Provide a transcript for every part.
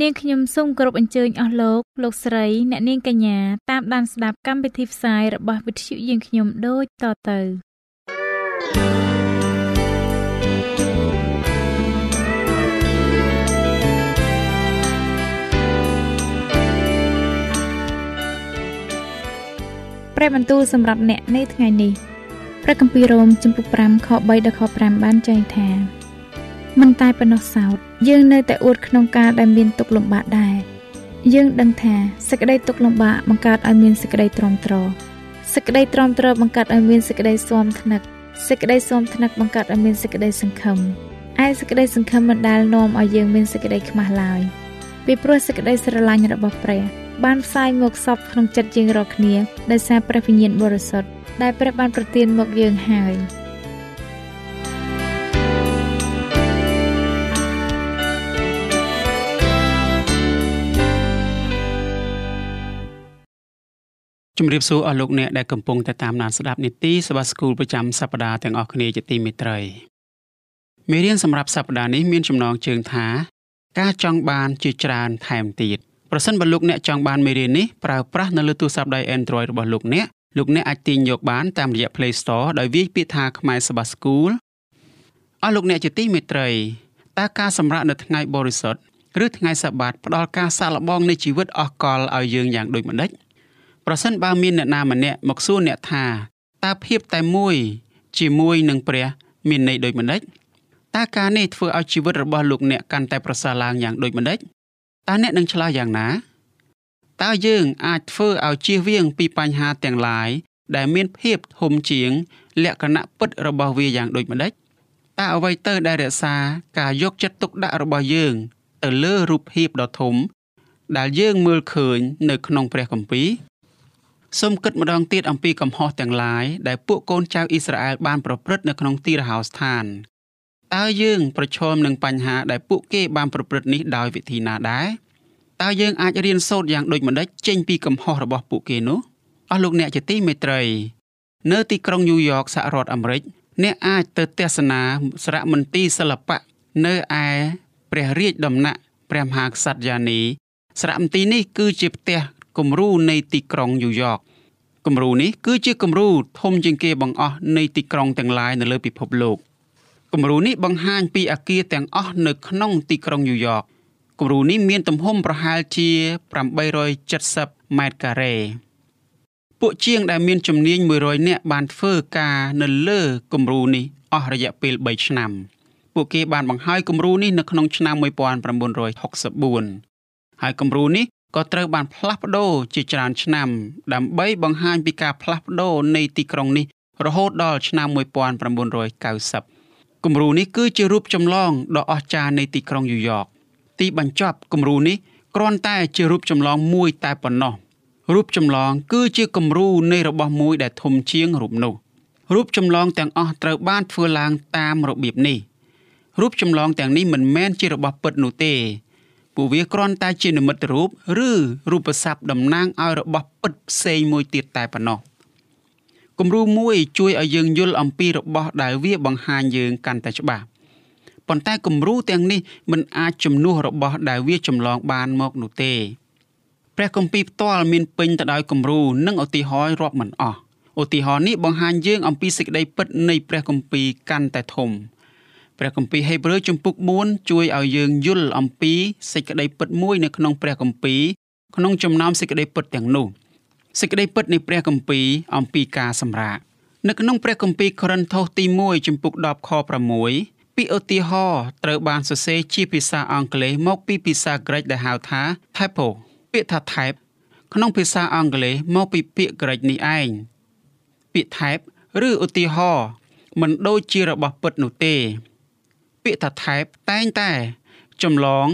នាងខ្ញុំសូមគោរពអញ្ជើញអស់លោកលោកស្រីអ្នកនាងកញ្ញាតាមដានស្ដាប់កម្មវិធីផ្សាយរបស់វិទ្យុយើងខ្ញុំដូចតទៅព្រះបន្ទូលសម្រាប់អ្នកនៅថ្ងៃនេះព្រះគម្ពីររ៉ូមជំពូក5ខ3ដល់ខ5បានចែងថាមិនតែប៉ុណ្ណោះសោត យើងនៅតែអួតក្នុងការដែលមានទុកលំបាកដែរយើងដឹងថាសេចក្តីទុកលំបាកបង្កើតឲ្យមានសេចក្តីទ្រាំទ្រសេចក្តីទ្រាំទ្របង្កើតឲ្យមានសេចក្តីស៊ាំថ្នឹកសេចក្តីស៊ាំថ្នឹកបង្កើតឲ្យមានសេចក្តីសង្ឃឹមឯសេចក្តីសង្ឃឹមមិនដែលនាំឲ្យយើងមានសេចក្តីខ្មាស់ឡើយពីព្រោះសេចក្តីស្រឡាញ់របស់ព្រះបានផ្សាយមកសពក្នុងចិត្តយើងរាល់គ្នាដោយសារព្រះវិញ្ញាណបរិសុទ្ធដែលព្រះបានប្រទានមកយើងហើយ ជំរាបសួរអស់លោកអ្នកដែលកំពុងតែតាមដានស្ដាប់នីតិសភាស្គូលប្រចាំសប្ដាហ៍ទាំងអស់គ្នាជាទីមេត្រីមេរៀនសម្រាប់សប្ដាហ៍នេះមានចំណងជើងថា ការចង់បានជាច្រើនថែមទៀតប្រសិនបើលោកអ្នកចង់បានមេរៀននេះប្រើប្រាស់នៅលើទូរស័ព្ទដៃ Android របស់លោកអ្នកលោកអ្នកអាចទាញយកបានតាមរយៈ Play Store ដោយវាយពាក្យថាខ្មែរសភាស្គូលអស់លោកអ្នកជាទីមេត្រីតើការសម្រាកនៅថ្ងៃបរិសុទ្ធឬថ្ងៃសបាតផ្ដល់ការសាកល្បងនៃជីវិតអស់កលឲ្យយើងយ៉ាងដូចម្ដេច ប្រសិនបើមានអ្នកណាម្នាក់មកសួរអ្នកថាតើភាពតែមួយជាមួយនឹងព្រះមានន័យដូចម្ដេចតើការនេះធ្វើឲ្យជីវិតរបស់លោកអ្នកកាន់តែប្រសើរឡើងយ៉ាងដូចម្ដេចតើអ្នកនឹងឆ្លើយយ៉ាងណាតើយើងអាចធ្វើឲ្យជៀសវាងពីបញ្ហាទាំងឡាយដែលមានភាពធំជាង លក្ខណៈពិតរបស់វាយ៉ាងដូចម្ដេចតើអ្វីទៅដែលរក្សាការយកចិត្តទុកដាក់របស់យើង ទៅលើរូបភាពដ៏ធំដែលយើងមើលឃើញនៅក្នុងព្រះគម្ពីរ សូមគិតម្ដងទៀតអំពីកំហុសទាំងឡាយដែលពួកកូនចៅអ៊ីស្រាអែលបានប្រព្រឹត្តនៅក្នុងទីរហោស្ថានតើយើងប្រឈមនឹងបញ្ហាដែលពួកគេបានប្រព្រឹត្តនេះដោយវិធីណាដែរតើយើងអាចរៀនសូត្រយ៉ាងដូចម្តេចចេញពីកំហុសរបស់ពួកគេនោះអស់លោកអ្នកជាទីមេត្រី នៅទីក្រុងញូវយ៉កសហរដ្ឋអាមេរិកអ្នកអាចទៅទស្សនាសារមន្ទីរសិល្បៈនៅឯព្រះរាជដំណាក់ព្រះមហាក្សត្រយ៉ានីសារមន្ទីរនេះគឺជាផ្ទះ គំរូនៃទីក្រុងញូវយ៉កគំរូនេះគឺជាគំរូធំជាងគេបង្អស់នៃទីក្រុងទាំងឡាយនៅលើពិភពលោកគំរូនេះបង្ហាញពីអគារទាំងអស់នៅក្នុងទីក្រុងញូវយ៉កគំរូនេះមានទំហំប្រហែលជា870ម៉ែត្រការ៉េពួកជាងដែលមានជំនាញ100នាក់បានធ្វើការនៅលើគំរូនេះអស់រយៈពេល3ឆ្នាំពួកគេបានបង្ហើយគំរូនេះនៅក្នុងឆ្នាំ1964ហើយគំរូនេះ ក៏ត្រូវបានផ្លាស់ប្ដូរជាច្រើនឆ្នាំ ដើម្បីបង្ហាញពីការផ្លាស់ប្ដូរនៃទីក្រុងនេះរហូតដល់ឆ្នាំ1990គំរូនេះគឺជារូបចម្លងដ៏អស្ចារ្យនៃទីក្រុងញូវយ៉កទីបញ្ចប់គំរូនេះគ្រាន់តែជារូបចម្លងមួយតែប៉ុណ្ណោះរូបចម្លងគឺជាគំរូនៃរបស់មួយដែលធំជាងរូបនោះរូបចម្លងទាំងអស់ត្រូវបានធ្វើឡើងតាមរបៀបនេះរូបចម្លងទាំងនេះមិនមែនជារបស់ពិតនោះទេ ពួកវាគ្រាន់តែជានិមិត្តរូបឬរូបស័ព្ទតំណាងឲ្យរបស់ពិតផ្សេងមួយទៀតតែប៉ុណ្ណោះគំរូមួយជួយឲ្យយើងយល់អំពីរបស់ដែលវាបង្ហាញយើងកាន់តែច្បាស់ប៉ុន្តែគំរូទាំងនេះមិនអាចជំនួសរបស់ដែលវាចម្លងបានមកនោះទេព្រះគម្ពីរផ្ទាល់មានពេញទៅដោយគំរូនិងឧទាហរណ៍រាប់មិនអស់ឧទាហរណ៍នេះបង្ហាញយើងអំពីសេចក្តីពិតនៃព្រះគម្ពីរកាន់តែធំ ព្រះគម្ពីរហេព្រើរជំពូក4ជួយឲ្យយើងយល់អំពីសេចក្តីពិតមួយនៅក្នុងព្រះគម្ពីរក្នុងចំណោមសេចក្តីពិតទាំងនោះសេចក្តីពិតនៃព្រះគម្ពីរអំពីការសម្រាកនៅក្នុងព្រះគម្ពីរកូរិនថូសទី1ជំពូក10ខ6ពាក្យឧទាហរណ៍ត្រូវបានសរសេរជាភាសាអង់គ្លេសមកពីភាសាក្រិកដែលហៅថា typo ពាក្យថា type ក្នុងភាសាអង់គ្លេសមកពីពាក្យក្រិកនេះឯងពាក្យ type ឬឧទាហរណ៍មិនដូចជារបស់ពិតនោះទេ ពាក្យថាថែបតែងតែចម្លង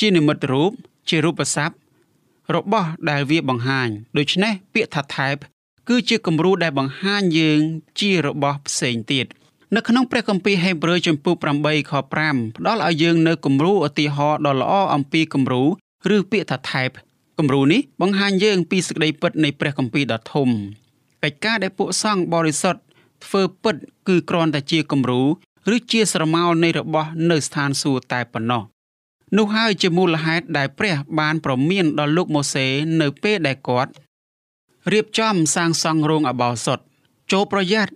ជានិមិត្តរូបជារូបស័ព្ទរបស់ដែលវាបង្ហាញដូច្នេះពាក្យថាថែបគឺជាគំរូដែលបង្ហាញយើងជារបស់ផ្សេងទៀតនៅក្នុងព្រះគម្ពីរហេព្រើរចំពុក8ខ5ផ្ដល់ឲ្យយើងនៅគំរូឧទាហរណ៍ដ៏ល្អអំពីគំរូឬពាក្យថាថែបគំរូនេះបង្ហាញយើងពីសេចក្តីពិតនៃព្រះគម្ពីរដ៏ធំកិច្ចការដែលពួកសង្ឃបរិសុទ្ធធ្វើពិតគឺគ្រាន់តែជាគំរូ ឬជាស្រមោលនៃរបស់នៅស្ថានសួគ៌តែប៉ុណ្ណោះនោះហើយជាមូលហេតុដែលព្រះបានប្រមានដល់លោកម៉ូសេនៅពេលដែលគាត់រៀបចំសាងសង់រោងអបោសុតចូលប្រយ័ត្ន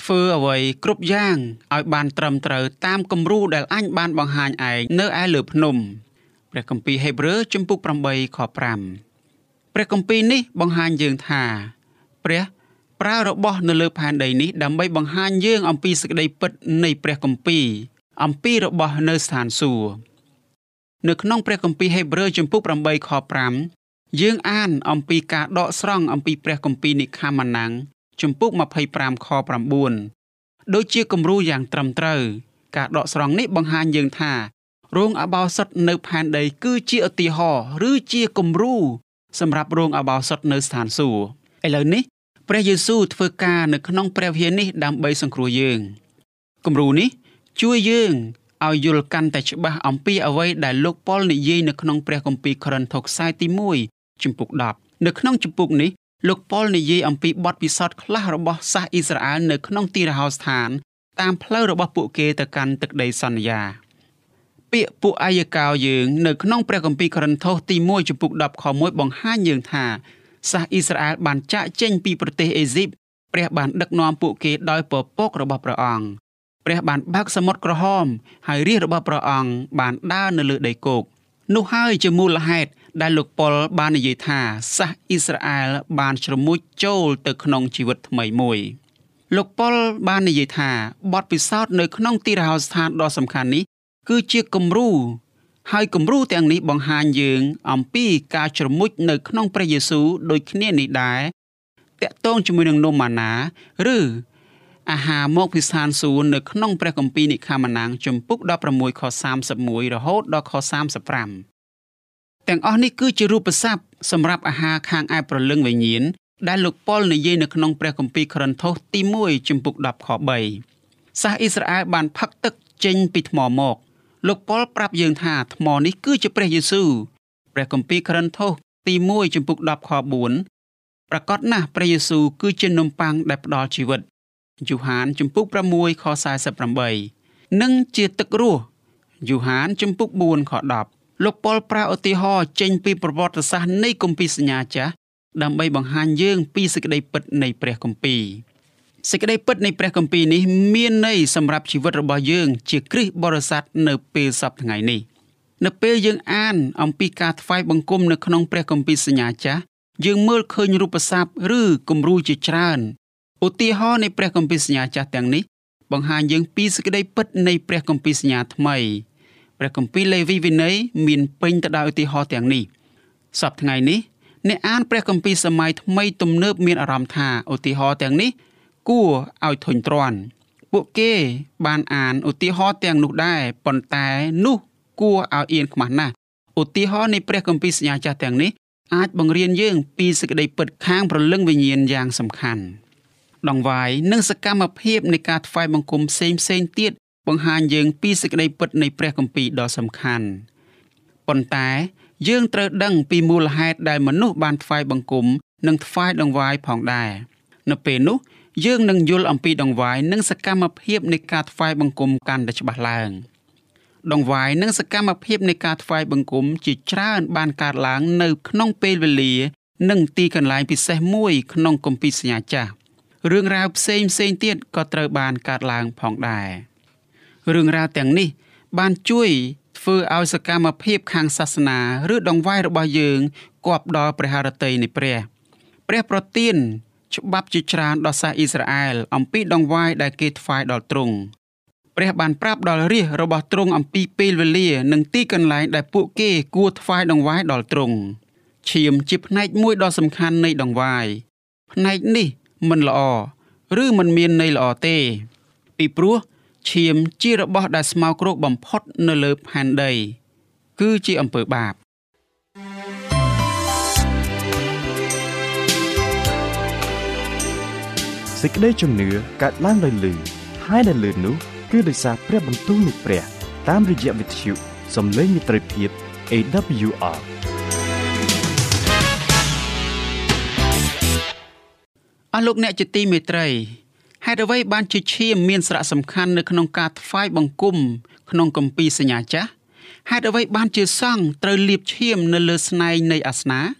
ធ្វើអ្វីគ្រប់យ៉ាងឲ្យបានត្រឹមត្រូវតាមគំរូដែលអញបានបង្ហាញឯងនៅឯលើភ្នំព្រះគម្ពីរហេព្រើរជំពូក8ខ5ព្រះគម្ពីរនេះបង្ហាញយើងថា ព្រះ ប្រើរបស់នៅលើផែនដីនេះដើម្បីបង្ហាញយើងអំពីសេចក្តីពិតនៃព្រះគម្ពីរអំពីរបស់នៅស្ថានសួគ៌នៅក្នុងព្រះគម្ពីរហេព្រើរជំពូក8ខ5យើងអានអំពីការដកស្រង់អំពីព្រះគម្ពីរនិខាម៉ាណាំងជំពូក25ខ9ដូចជាគំរូយ៉ាងត្រឹមត្រូវការដកស្រង់នេះបង្ហាញយើងថារោងអបោសុតនៅផែនដីគឺជាឧទាហរណ៍ឬជាគំរូសម្រាប់រោងអបោសុតនៅស្ថានសួគ៌ឥឡូវនេះ ព្រះយេស៊ូវធ្វើការនៅក្នុងព្រះវិហារនេះដើម្បីសង្គ្រោះយើងគំរូនេះជួយយើងឲ្យយល់កាន់តែច្បាស់អំពីអ្វីដែលលោកប៉ុលនិយាយនៅក្នុងព្រះគម្ពីរក្រិនថូសខ្សែទី1ជំពូក10នៅក្នុងជំពូកនេះលោកប៉ុលនិយាយអំពីបទពិសោធន៍ខ្លះរបស់សាសអ៊ីស្រាអែលនៅក្នុងទីរហោស្ថាន តាមផ្លូវរបស់ពួកគេទៅកាន់ទឹកដីសន្យា ពាក្យពួកអាយកោយើងនៅក្នុងព្រះគម្ពីរក្រិនថូសទី1ចំពុក10ខ1បង្ហាញយើងថា សាសអ៊ីស្រាអែលបានចាកចេញពីប្រទេសអេស៊ីបព្រះបានដឹកនាំពួកគេដោយពពករបស់ព្រះអង្គព្រះបានបើកសមុទ្រក្រហម ហើយរាជរបស់ព្រះអង្គបានដើរនៅលើដីគោកនោះហើយជាមូលហេតុដែលលោកប៉ុលបាននិយាយថាសាសអ៊ីស្រាអែលបានជ្រមុជចូលទៅក្នុងជីវិតថ្មីមួយលោកប៉ុលបាននិយាយថាបទពិសោធន៍នៅក្នុងទីរហោស្ថានដ៏សំខាន់នេះគឺជាគំរូ ហើយគំរូទាំងនេះបង្ហាញយើងអំពីការជ្រមុជនៅក្នុងព្រះយេស៊ូវដូចគ្នានេះដែរតកតងជាមួយនឹងនំម៉ាណាឬអាហារមកពីស្ថានសួគ៌នៅក្នុងព្រះគម្ពីរនិខាម៉ាណាងជំពូក16ខ31រហូតដល់ខ35ទាំងអស់នេះគឺជារូបស័ព្ទសម្រាប់អាហារខាងឯប្រលឹងវិញ្ញាណដែលលោកប៉ុលនិយាយនៅក្នុងព្រះគម្ពីរក្រិនថូសទី1ជំពូក10ខ3សាសអ៊ីស្រាអែលបានផឹកទឹកចេញពីថ្មមក លោកប៉ុលប្រាប់យើងថាថ្មនេះគឺជាព្រះយេស៊ូវព្រះគម្ពីរក្រិនថូសទី1ចំពុក10ខ4ប្រកាសណាស់ព្រះយេស៊ូវគឺជានំប៉័ងដែលផ្ដល់ជីវិតយូហានចំពុក6ខ48និងជាទឹករស់យូហានចំពុក4ខ10លោកប៉ុលប្រើឧទាហរណ៍ចេញពីប្រវត្តិសាស្ត្រនៃគម្ពីរសញ្ញាចាស់ដើម្បីបង្ហាញយើងពីសេចក្តីពិតនៃព្រះគម្ពីរ សេចក្តីពិតនៃព្រះគម្ពីរនេះមានន័យសម្រាប់ជីវិតរបស់យើង ជាគ្រិស្តបរិស័ទនៅពេលសប្តាហ៍ថ្ងៃនេះនៅពេលយើងអានអំពីការថ្វាយបង្គំនៅក្នុងព្រះគម្ពីរសញ្ញាចាស់យើងមើលឃើញរូបស័ព្ទឬគំរូជាច្រើនឧទាហរណ៍នៃព្រះគម្ពីរសញ្ញាចាស់ទាំងនេះបង្ហាញយើងពីសេចក្តីពិតនៃព្រះគម្ពីរសញ្ញាថ្មីព្រះគម្ពីរលេវីវិន័យមានពេញទៅដោយឧទាហរណ៍ទាំងនេះសប្តាហ៍ថ្ងៃនេះអ្នកអានព្រះគម្ពីរសម័យថ្មីទំនើបមានអារម្មណ៍ថាឧទាហរណ៍ទាំងនេះ គួរឲ្យធុញទ្រាន់ពួកគេបានអានឧទាហរណ៍ទាំងនោះដែរប៉ុន្តែនោះគួរឲ្យអៀនខ្មាស់ណាស់ឧទាហរណ៍នៃព្រះគម្ពីរសញ្ញាចាស់ទាំងនេះអាចបង្រៀនយើងពីសេចក្តីពិតខាងព្រលឹងវិញ្ញាណយ៉ាងសំខាន់ដងវាយនិងសកម្មភាពនៃការថ្វាយបង្គំផ្សេងផ្សេងទៀតបង្ហាញយើងពីសេចក្តីពិតនៃព្រះគម្ពីរដ៏សំខាន់ប៉ុន្តែយើងត្រូវដឹងពីមូលហេតុដែលមនុស្សបានថ្វាយបង្គំនិងថ្វាយដងវាយផងដែរនៅពេលនោះ យើងនឹងយល់អំពីដងវាយនិងសកម្មភាពនៃការថ្វាយបង្គំកាន់តែច្បាស់ឡើងដងវាយនិងសកម្មភាពនៃការថ្វាយបង្គំជាច្រើនបានកើតឡើងនៅក្នុងពេលវេលា និងទីកន្លែងពិសេសមួយក្នុងគម្ពីរសញ្ញាចាស់រឿងរ៉ាវផ្សេងផ្សេងទៀតក៏ត្រូវបានកើតឡើងផងដែររឿងរ៉ាវទាំងនេះ បានជួយធ្វើឲ្យសកម្មភាពខាងសាសនាឬដងវាយរបស់យើងគប់ដល់ព្រះハរតីនៃព្រះ ព្រះប្រទាន ច្បាប់ជាច្រើនដល់សាសអ៊ីស្រាអែលអំពីដងវាយដែលគេថ្វាយដល់ទ្រង់ព្រះបានប្រាប់ដល់រាជរបស់ទ្រង់អំពីពេលវេលានិងទីកន្លែងដែលពួកគេគួរថ្វាយដងវាយដល់ទ្រង់ឈាមជាផ្នែកមួយដ៏សំខាន់នៃដងវាយផ្នែកនេះមិនល្អឬមិនមានន័យល្អទេ ពីព្រោះឈាមជារបស់ដែលស្មោកគ្រោកបំផុតនៅលើផែនដី គឺជាអំពើបាប សេចក្តីជំនឿកើតឡើងដោយលឺហើយដែលលឺនោះគឺដោយសារព្រះបន្ទូលនៃព្រះ តាមរយៈវិទ្យុសំឡេងមិត្តភាព AWR អស់លោកអ្នកជាទីមេត្រីហេតុអ្វីបានជាឈាមមានសារៈសំខាន់នៅក្នុងការថ្វាយបង្គំក្នុងគម្ពីរសញ្ញាចាស់ហេតុអ្វីបានជាសង្ឃត្រូវលាបឈាមនៅលើស្នែងនៃអាសនា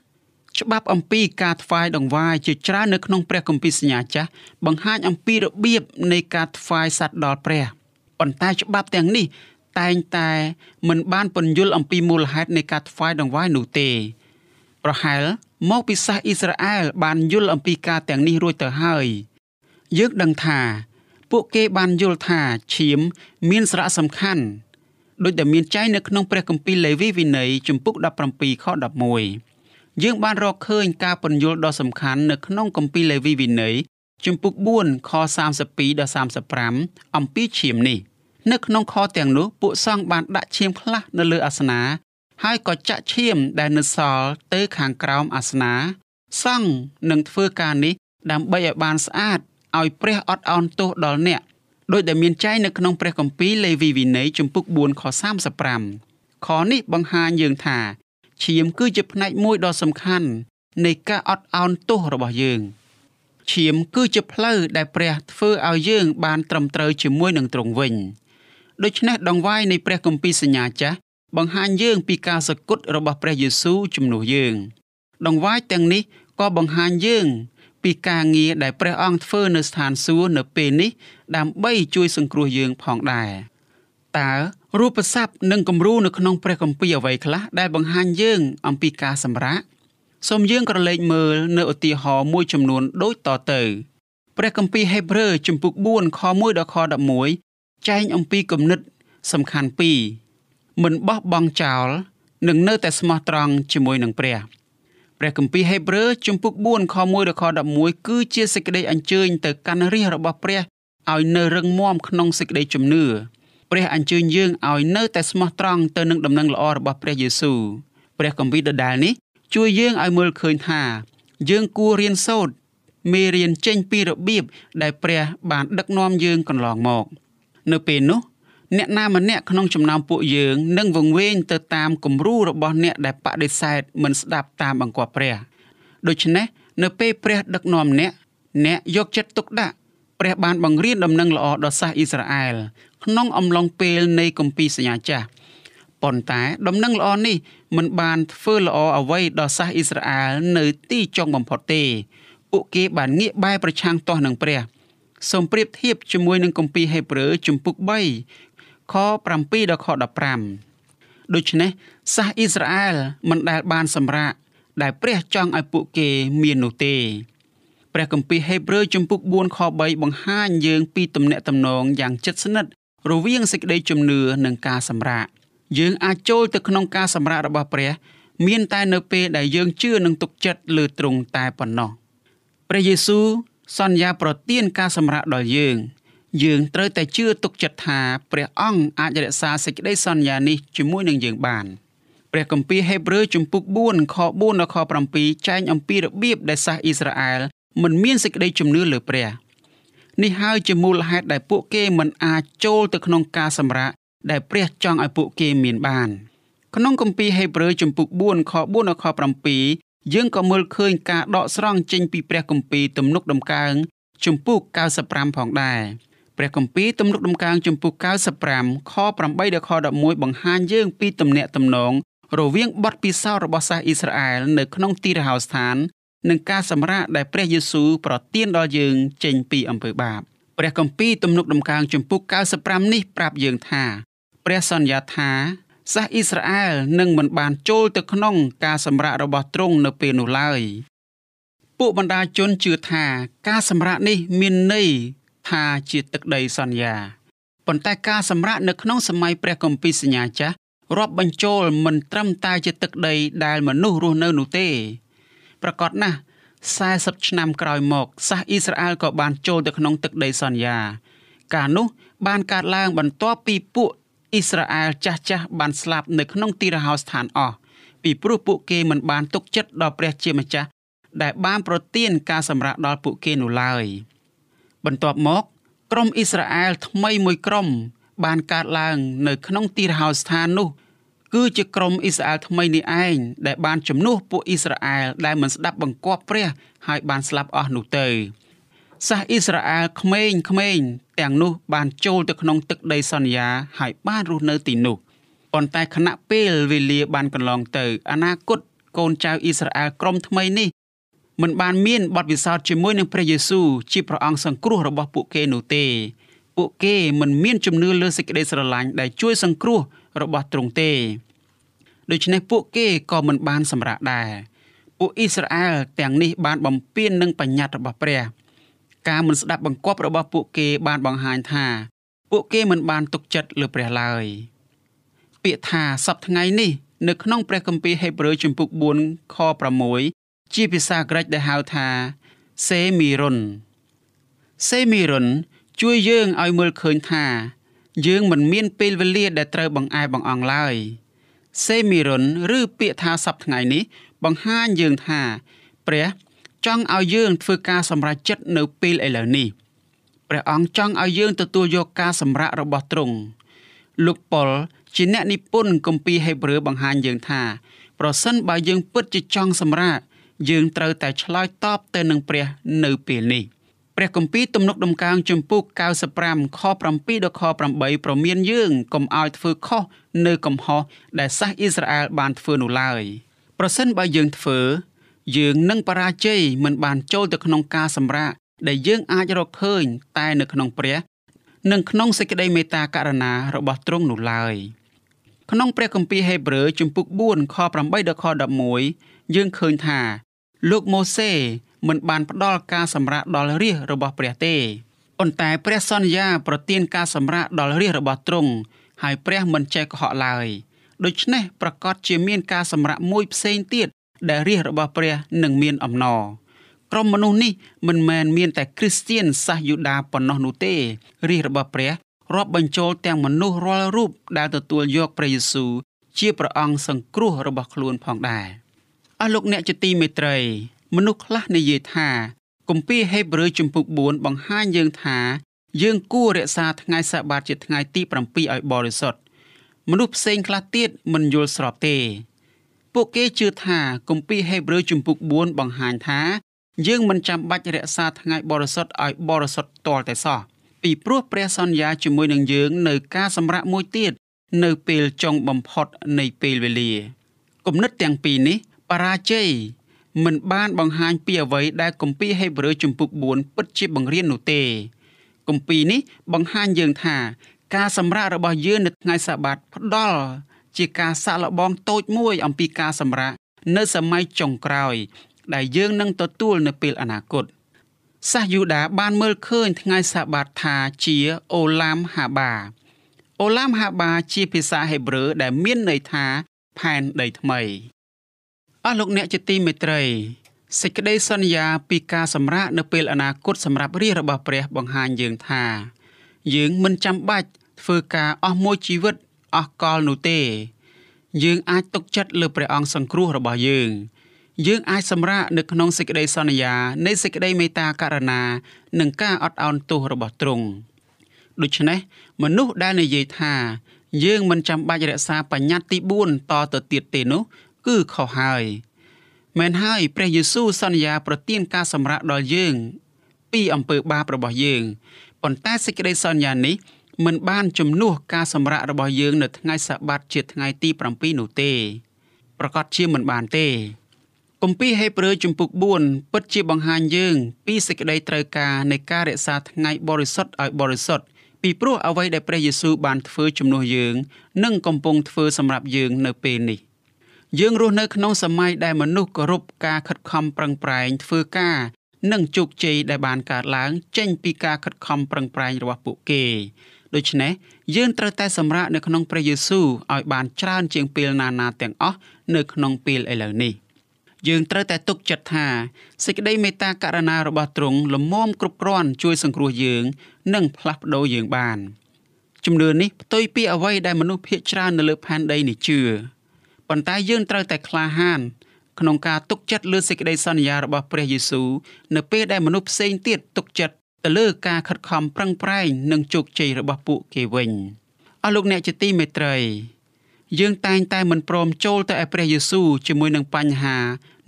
ច្បាប់អំពីការថ្វាយដង្វាយជាច្រើននៅក្នុងព្រះគម្ពីរសញ្ញាចាស់បង្ហាញអំពីរបៀបនៃការថ្វាយសត្វដល់ព្រះប៉ុន្តែច្បាប់ទាំងនេះតែងតែមិនបានពន្យល់អំពីមូលហេតុនៃការថ្វាយដង្វាយនោះទេ ប្រហែលមកពីសាសអ៊ីស្រាអែលបានយល់អំពីការទាំងនេះរួចទៅហើយយើងដឹងថា ពួកគេបានយល់ថាឈាមមានសារៈសំខាន់ដូចដែលមានចែងនៅក្នុងព្រះគម្ពីរលេវីវិន័យជំពូក17ខ11 យើងបានរកឃើញការពន្យល់ដ៏សំខាន់នៅក្នុងគម្ពីរលេវីវិន័យជំពូក4ខ32ដល់35អំពីឈាមនេះនៅក្នុងខទាំងនោះពួកសង្ឃបានដាក់ឈាមខ្លះនៅលើអាសនាហើយក៏ចាក់ឈាមដែលនៅសល់ទៅខាងក្រោមអាសនាសង្ឃនឹងធ្វើការនេះដើម្បីឲ្យបានស្អាតឲ្យព្រះអត់អោនទោសដល់អ្នកដោយដែលមានចែងនៅក្នុងព្រះគម្ពីរលេវីវិន័យជំពូក4ខ35ខនេះបង្ហាញយើងថា ឈាមគឺជាផ្នែកមួយដ៏សំខាន់នៃការអត់អោនទោសរបស់យើងឈាមគឺជាផ្លូវដែលព្រះធ្វើឲ្យយើងបានត្រឹមត្រូវជាមួយនឹងទ្រង់វិញដូច្នេះដងវាយនៃព្រះគម្ពីរសញ្ញាចាស់បង្ហាញយើងពីការសគត់របស់ព្រះយេស៊ូវជំនួសយើងដងវាយទាំងនេះក៏បង្ហាញយើងពីការងារដែលព្រះអង្គធ្វើនៅស្ថានសួគ៌នៅពេលនេះដើម្បីជួយសង្គ្រោះយើងផងដែរតើ រូបស័ព្ទនិងគំរូនៅក្នុងព្រះគម្ពីរអ្វីខ្លះដែលបង្ហាញយើង អំពីការសម្រាកសូមយើងក្រឡេកមើលនៅឧទាហរណ៍មួយចំនួនដូចតទៅព្រះគម្ពីរហេព្រើរជំពូក4ខ1ដល់ខ11ចែងអំពីគំនិតសំខាន់ពីរមិនបោះបង់ចោលនិងនៅតែស្មោះត្រង់ជាមួយនឹងព្រះព្រះគម្ពីរហេព្រើរជំពូក4ខ1ដល់ខ11គឺជាសេចក្តីអញ្ជើញទៅកាន់រាជរបស់ព្រះឲ្យនៅរឹងមាំក្នុងសេចក្តីជំនឿ ព្រះអញ្ជើញយើងឲ្យនៅតែស្មោះត្រង់ទៅនឹងដំណឹងល្អរបស់ព្រះយេស៊ូវព្រះគម្ពីរដដែលនេះជួយយើងឲ្យមើលឃើញថា យើងគួររៀនសូត្រមេរៀនចេញពីរបៀបដែលព្រះបានដឹកនាំយើងកន្លងមក នៅពេលនោះអ្នកណាម្នាក់ក្នុងចំណោមពួកយើងនឹងវង្វេងទៅតាមគំរូរបស់អ្នកដែលបដិសេធមិនស្ដាប់តាមបង្គាប់ព្រះដូច្នេះនៅពេលព្រះដឹកនាំអ្នកអ្នកយកចិត្តទុកដាក់ព្រះបានបង្រៀនដំណឹងល្អដល់សាសអ៊ីស្រាអែល ក្នុងអំឡុងពេលនៃគម្ពីរសញ្ញាចាស់ប៉ុន្តែដំណឹងល្អនេះមិនបានធ្វើល្អអ្វីដល់សាសអ៊ីស្រាអែលនៅទីចុងបំផុតទេពួកគេបានងាកបែរប្រឆាំងទាស់នឹងព្រះសូមប្រៀបធៀបជាមួយនឹងគម្ពីរហេព្រើរជំពូក3ខ7ដល់ខ15ដូច្នេះសាសអ៊ីស្រាអែលមិនដែលបានសម្រាកដែលព្រះចង់ឲ្យពួកគេមាននោះទេព្រះគម្ពីរហេព្រើរជំពូក4ខ3បង្ហាញយើងពីទំនាក់ទំនងយ៉ាងជិតស្និទ្ធ រវាងសេចក្តីជំនឿនិងការសម្រាកយើងអាចចូលទៅក្នុងការសម្រាករបស់ព្រះ មានតែនៅពេលដែលយើងជឿនិងទុកចិត្តលើទ្រង់តែប៉ុណ្ណោះព្រះយេស៊ូវសន្យាប្រទានការសម្រាកដល់យើង យើងត្រូវតែជឿទុកចិត្តថាព្រះអង្គអាចរក្សាសេចក្តីសន្យានេះជាមួយនឹងយើងបានព្រះគម្ពីរហេព្រើរជំពូក4ខ4ដល់ខ7ចែងអំពីរបៀបដែលសាសអ៊ីស្រាអែលមិនមានសេចក្តីជំនឿលើព្រះ នេះហើយជាមូលហេតុដែលពួកគេមិនអាចចូលទៅក្នុងការសម្រាកដែលព្រះចង់ឲ្យពួកគេមានបាន ក្នុងគម្ពីរហេព្រើរជំពូក4ខ4ដល់ខ7យើងក៏មើលឃើញការដកស្រង់ចេញពីព្រះគម្ពីរទំនុកដំកើងជំពូក95ផងដែរព្រះគម្ពីរទំនុកដំកើងជំពូក95ខ8ដល់ខ11បង្ហាញយើងពីទំនាក់ទំនងរវាងបទពិសោធន៍របស់សាសអ៊ីស្រាអែលនៅក្នុងទីរហោស្ថាន និងការសម្រាកដែលព្រះយេស៊ូវប្រទានដល់យើងចេញពីអំពើបាបព្រះគម្ពីរទំនុកដំកើងជំពូក95នេះប្រាប់យើងថាព្រះសន្យាថាសាសអ៊ីស្រាអែលនឹងមិនបានចូលទៅក្នុងការសម្រាករបស់ទ្រង់នៅពេលនោះឡើយពួកបណ្ដាជនជឿថាការសម្រាកនេះមានន័យថាជាទឹកដីសន្យាប៉ុន្តែការសម្រាកនៅក្នុងសម័យព្រះគម្ពីរសញ្ញាចាស់រាប់បញ្ចូលមិនត្រឹមតែជាទឹកដីដែលមនុស្សរស់នៅនោះទេ ប្រកបណាស់40ឆ្នាំក្រោយមកសាសអ៊ីស្រាអែលក៏បានចូលទៅក្នុងទឹកដីសន្យា ការនោះបានកើតឡើងបន្ទាប់ពីពួកអ៊ីស្រាអែលចាស់ចាស់បានស្លាប់នៅក្នុងទីរហោស្ថានអស់ពីព្រោះពួកគេមិនបានទុកចិត្តដល់ព្រះជាម្ចាស់ដែលបានប្រទានការសម្រាកដល់ពួកគេនោះឡើយបន្ទាប់មកក្រុមអ៊ីស្រាអែលថ្មីមួយក្រុមបានកើតឡើងនៅក្នុងទីរហោស្ថាននោះ គឺជាក្រុមអ៊ីស្រាអែលថ្មីនេះឯងដែលបានជំនួសពួកអ៊ីស្រាអែលដែលមិនស្ដាប់បង្គាប់ព្រះហើយបានស្លាប់អស់នោះទៅសាសអ៊ីស្រាអែលក្មេងៗទាំងនោះបានចូលទៅក្នុងទឹកដីសន្យាហើយបានរស់នៅទីនោះប៉ុន្តែខណៈពេលវេលាបានកន្លងទៅអនាគតកូនចៅអ៊ីស្រាអែលក្រុមថ្មីនេះមិនបានមានបទពិសោធន៍ជាមួយនឹងព្រះយេស៊ូវជាព្រះអង្គសង្គ្រោះរបស់ពួកគេនោះទេ ពួកគេមិនមានជំនឿលើសេចក្តីស្រឡាញ់ដែលជួយសង្គ្រោះ របស់ទ្រង់ទេដូច្នេះពួកគេក៏មិនបានសម្រេចដែរពួកអ៊ីស្រាអែលទាំងនេះបានបំពេញនឹងបញ្ញត្តិរបស់ព្រះ ការមិនស្ដាប់បង្គាប់របស់ពួកគេបានបង្ហាញថា ពួកគេមិនបានទុកចិត្តលើព្រះឡើយពាក្យថាសប្តាហ៍ថ្ងៃនេះនៅក្នុងព្រះគម្ពីរហេព្រើរជំពូក4ខ6ជាភាសាក្រិចដែលហៅថាសេមីរុនសេមីរុនជួយយើងឲ្យមើលឃើញថា យើងមិនមានពេលវេលាដែលត្រូវបង្អែបង្អង់ឡើយសេមីរុនឬពាក្យថាសប្តាហ៍ថ្ងៃនេះ បង្ហាញយើងថាព្រះចង់ឲ្យយើងធ្វើការសម្រេចចិត្តនៅពេលឥឡូវនេះព្រះអង្គចង់ឲ្យយើងទទួលយកការសម្រេចរបស់ទ្រង់លោកប៉ុលជាអ្នកនិពន្ធគម្ពីរហេព្រើរបង្ហាញយើងថា ប្រសិនបើយើងពិតជាចង់សម្រេចយើងត្រូវតែឆ្លើយតបទៅនឹងព្រះនៅពេលនេះ ព្រះគម្ពីរទំនុកដំកើងជំពូក95ខ7ដល់ខ8ប្រមានយើងកុំឲ្យធ្វើខុសនៅកំហុសដែលសាសអ៊ីស្រាអែលបានធ្វើនោះឡើយប្រសិនបើយើងធ្វើយើងនឹងបរាជ័យមិនបានចូលទៅក្នុងការសម្រាកដែលយើងអាចរកឃើញតែនៅក្នុងព្រះនិងក្នុងសេចក្តីមេត្តាករុណារបស់ទ្រង់នោះឡើយក្នុងព្រះគម្ពីរហេព្រើរជំពូក4ខ8ដល់ខ11យើងឃើញថា លោកម៉ូសេ មិនបានផ្ដល់ការសម្រាកដល់រាជរបស់ព្រះទេប៉ុន្តែព្រះសន្យាប្រទានការសម្រាកដល់រាជរបស់ទ្រង់ហើយព្រះមិនចេះកុហកឡើយដូច្នេះប្រកាសជាមានការសម្រាកមួយផ្សេងទៀតដែលរាជរបស់ព្រះនឹងមានអំណរក្រុមមនុស្សនេះមិនមែនមានតែគ្រីស្ទៀនសាសយូដាប៉ុណ្ណោះនោះទេរាជរបស់ព្រះរាប់បញ្ចូលទាំងមនុស្សរាល់រូបដែលទទួលយកព្រះយេស៊ូវជាព្រះអង្គសង្គ្រោះរបស់ខ្លួនផងដែរអស់លោកអ្នកជាទីមេត្រី មនុស្សខ្លះនិយាយថាគម្ពីរហេព្រើរជំពូក4បង្ហាញយើងថាយើងគួររក្សាថ្ងៃសបាតជាថ្ងៃទី7ឲ្យបរិសុទ្ធមនុស្សផ្សេងខ្លះទៀតមិនយល់ស្របទេពួកគេជឿថាគម្ពីរហេព្រើរជំពូក4បង្ហាញថាយើងមិនចាំបាច់រក្សាថ្ងៃបរិសុទ្ធឲ្យបរិសុទ្ធតលតែសោះពីព្រោះព្រះសន្យាជាមួយនឹងយើងនៅការសម្រាប់មួយទៀតនៅពេលចុងបំផុតនៃពេលវេលាគំនិតទាំងពីរនេះបរាជ័យ មិនបានបង្ហាញពីអ្វីដែលគម្ពីរហេព្រើរជំពូក4ពិតជាបង្រៀននោះទេគម្ពីរនេះបង្ហាញយើងថា ការសម្រាករបស់យើងនៅថ្ងៃសាបាតផ្ដល់ជាការសាក់លបងតូចមួយអំពីការសម្រាកនៅសម័យចុងក្រោយ ដែលយើងនឹងទទួលនៅពេលអនាគតសាសយូដាបានមើលឃើញថ្ងៃសាបាតថាជាអូឡាមហាបាអូឡាមហាបាជាភាសាហេប្រឺដែលមានន័យថាផែនដីថ្មី អស់លោកអ្នកជាទីមេត្រីសេចក្តីសន្យាពីការសម្រាកនៅពេលអនាគតសម្រាប់រាជរបស់ព្រះបង្ហាញយើងថា យើងមិនចាំបាច់ធ្វើការអស់មួយជីវិតអស់កលនោះទេ យើងអាចទុកចិត្តលើព្រះអង្គសង្គ្រោះរបស់យើង យើងអាចសម្រាកនៅក្នុងសេចក្តីសន្យានៃសេចក្តីមេត្តាករុណានិងការអត់ឱនទោសរបស់ទ្រង់ដូច្នេះមនុស្សដែលនិយាយថា យើងមិនចាំបាច់រក្សាបញ្ញត្តិទី4តទៅទៀតទេនោះ គឺខុសហើយមែនហើយព្រះយេស៊ូវសន្យាប្រទានការសម្រាកដល់យើង ពីអំពើបាបរបស់យើងប៉ុន្តែសេចក្តីសន្យានេះមិនបានជំនួសការសម្រាករបស់យើងនៅថ្ងៃសបាតជាថ្ងៃទី7នោះទេប្រកាសជាមិនបានទេគម្ពីរហេព្រើរជំពូក4ពិតជាបង្ហាញយើង ពីសេចក្តីត្រូវការនៃការរក្សាថ្ងៃបរិសុទ្ធឲ្យបរិសុទ្ធពីព្រោះអ្វីដែលព្រះយេស៊ូវបានធ្វើជំនួសយើង និងកំពុងធ្វើសម្រាប់យើងនៅពេលនេះ យើងរស់នៅក្នុងសម័យដែលមនុស្សគោរពការខិតខំប្រឹងប្រែងធ្វើការនិងជោគជ័យដែលបានកើតឡើងចេញពីការខិតខំប្រឹងប្រែងរបស់ពួកគេដូច្នេះយើងត្រូវតែសម្រាកនៅក្នុងព្រះយេស៊ូវឲ្យបានច្រើនជាងពេលណាណាទាំងអស់នៅក្នុងពេលឥឡូវនេះយើងត្រូវតែទុកចិត្តថាសេចក្តីមេត្តាករុណារបស់ទ្រង់លំមគ្រប់គ្រាន់ជួយសង្គ្រោះយើង និងផ្លាស់ប្ដូរយើងបានជំនឿនេះផ្ទុយពីអ្វីដែលមនុស្សភាគច្រើននៅលើផែនដីនេះជឿ ប៉ុន្តែយើងត្រូវតែក្លាហានក្នុងការទុកចិត្តលើសេចក្តីសន្យារបស់ព្រះយេស៊ូវនៅពេលដែលមនុស្សផ្សេងទៀតទុកចិត្តទៅលើការខិតខំប្រឹងប្រែងនិងជោគជ័យរបស់ពួកគេវិញអស់លោកអ្នកជាទីមេត្រីយើងតែងតែមិនព្រមចូលទៅឯព្រះយេស៊ូវជាមួយនឹងបញ្ហា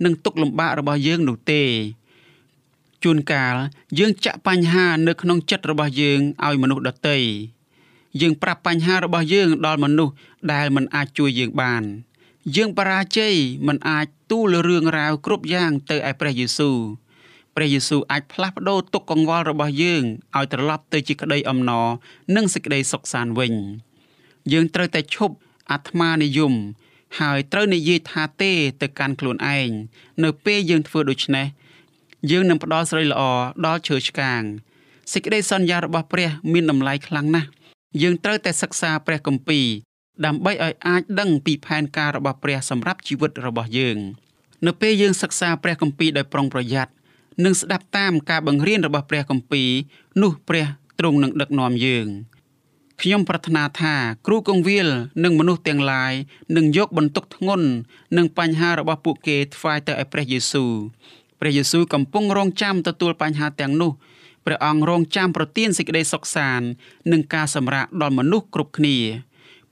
និងទុក្ខលំបាករបស់យើងនោះទេជួនកាលយើងចាក់បញ្ហានៅក្នុងចិត្តរបស់យើងឲ្យមនុស្សដទៃយើងប្រាប់បញ្ហារបស់យើងដល់មនុស្សដែលមិនអាចជួយយើងបាន យើងបរាជ័យមិនអាចទូលរឿងរ៉ាវគ្រប់យ៉ាងទៅឯព្រះយេស៊ូវព្រះយេស៊ូវអាចផ្លាស់ប្ដូរទុក្ខកង្វល់របស់យើងឲ្យត្រឡប់ទៅជាក្តីអំណរនិងសេចក្តីសុខសាន្តវិញ យើងត្រូវតែឈប់អាត្មានិយមហើយត្រូវនិយាយថាទេទៅកាន់ខ្លួនឯងនៅពេលយើងធ្វើដូច្នេះយើងនឹងផ្ដល់ស្រីល្អដល់ឈើឆ្កាងសេចក្តីសន្យារបស់ព្រះ មានតម្លៃខ្លាំងណាស់យើងត្រូវតែសិក្សាព្រះគម្ពីរ ដើម្បីឲ្យអាចដឹងពីផែនការរបស់ព្រះសម្រាប់ជីវិតរបស់យើង នៅពេលយើងសិក្សាព្រះគម្ពីរដោយប្រុងប្រយ័ត្ននិងស្ដាប់តាមការបង្រៀនរបស់ព្រះគម្ពីរនោះព្រះទ្រង់នឹងដឹកនាំយើងខ្ញុំប្រាថ្នាថាគ្រូកងវិលនិងមនុស្សទាំងឡាយនឹងយកបន្ទុកធ្ងន់និងបញ្ហារបស់ពួកគេថ្វាយទៅឲ្យព្រះយេស៊ូវព្រះយេស៊ូវកំពុងរងចាំទទួលបញ្ហាទាំងនោះព្រះអង្គរងចាំប្រទានសេចក្តីសុខសាន្តនិងការសម្រាកដល់មនុស្សគ្រប់គ្នា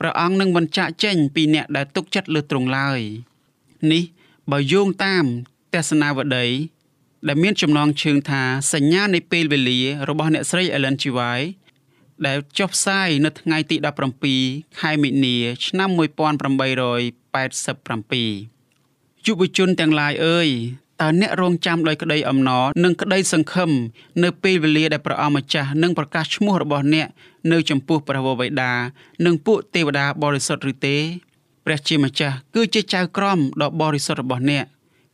ព្រះអង្គនឹងមិនចាក់ចែងពីអ្នកដែលទុកចិត្តលើទ្រង់ឡើយនេះបើយោងតាមទស្សនាវដ្តីដែលមានចំណងជើងថាសញ្ញានៃពេលវេលារបស់អ្នកស្រី Ellen G. White ដែលចុះផ្សាយនៅថ្ងៃទី17ខែមិនិនាឆ្នាំ1887យុវជនទាំងឡាយអើយ តើអ្នករងចាំដោយក្តីអំណរនិងក្តីសង្ឃឹមនៅពេលវេលាដែលព្រះអង្គម្ចាស់នឹងប្រកាសឈ្មោះរបស់អ្នកនៅចំពោះព្រះវរបិតានិងពួកទេវតាបរិសុទ្ធឬទេព្រះជាម្ចាស់គឺជាចៅក្រមដ៏បរិសុទ្ធរបស់អ្នក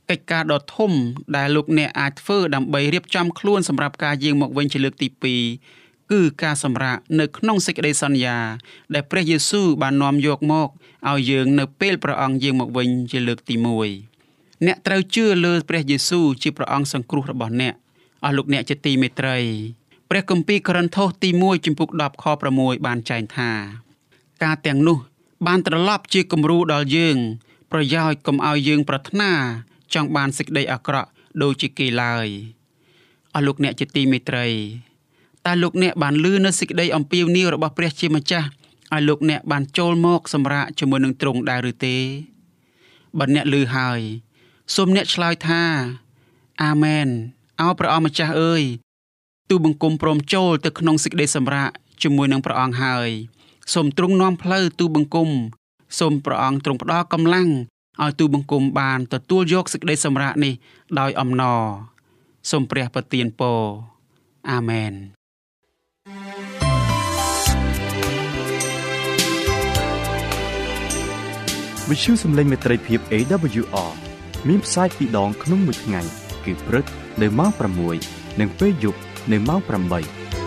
កិច្ចការដ៏ធំដែលលោកអ្នកអាចធ្វើដើម្បីរៀបចំខ្លួនសម្រាប់ការយាងមកវិញជាលើកទី2គឺការសម្រាកនៅក្នុងសេចក្តីសន្យា ដែលព្រះយេស៊ូវបាននាំយកមកឲ្យយើងនៅពេលព្រះអង្គយាងមកវិញជាលើកទី1 អ្នកត្រូវជឿលើព្រះយេស៊ូវជាព្រះអង្គសង្គ្រោះរបស់អ្នកអស់លោកអ្នកជាទីមេត្រីព្រះគម្ពីរករិនថូសទី1ចំពុក10ខ6បានចែងថា ការទាំងនោះ បានត្រឡប់ជាគំរូដល់យើង ប្រយោជន៍កុំឲ្យយើង ប្រាថ្នាចង់បានសេចក្តីអាក្រក់ដូចជាគេឡើយអស់លោកអ្នកជាទីមេត្រីតើលោកអ្នកបានលឺនៅសេចក្តីអំពាវនាវរបស់ព្រះជាម្ចាស់ឲ្យលោកអ្នកបានចូលមកសម្រាកជាមួយនឹងទ្រង់ដែរឬទេបើអ្នកលឺហើយ សូមអ្នកឆ្លើយថា អាមែនអោព្រះអង្គម្ចាស់អើយទូបង្គំព្រមចូលទៅក្នុងសេចក្តីសម្រាកជាមួយនឹងព្រះអង្គហើយសូមទ្រង់នាំផ្លូវទូបង្គំសូមព្រះអង្គទ្រង់ផ្ដល់កម្លាំងឲ្យទូបង្គំបានទទួលយកសេចក្តីសម្រាកនេះដោយអំណរសូមព្រះប្រទានពរអាមែនវិទ្យុសំឡេងមេត្រីភាព AWR មានផ្សាយពីរដងក្នុងមួយថ្ងៃគឺព្រឹកនៅម៉ោង6និងពេលយប់នៅម៉ោង8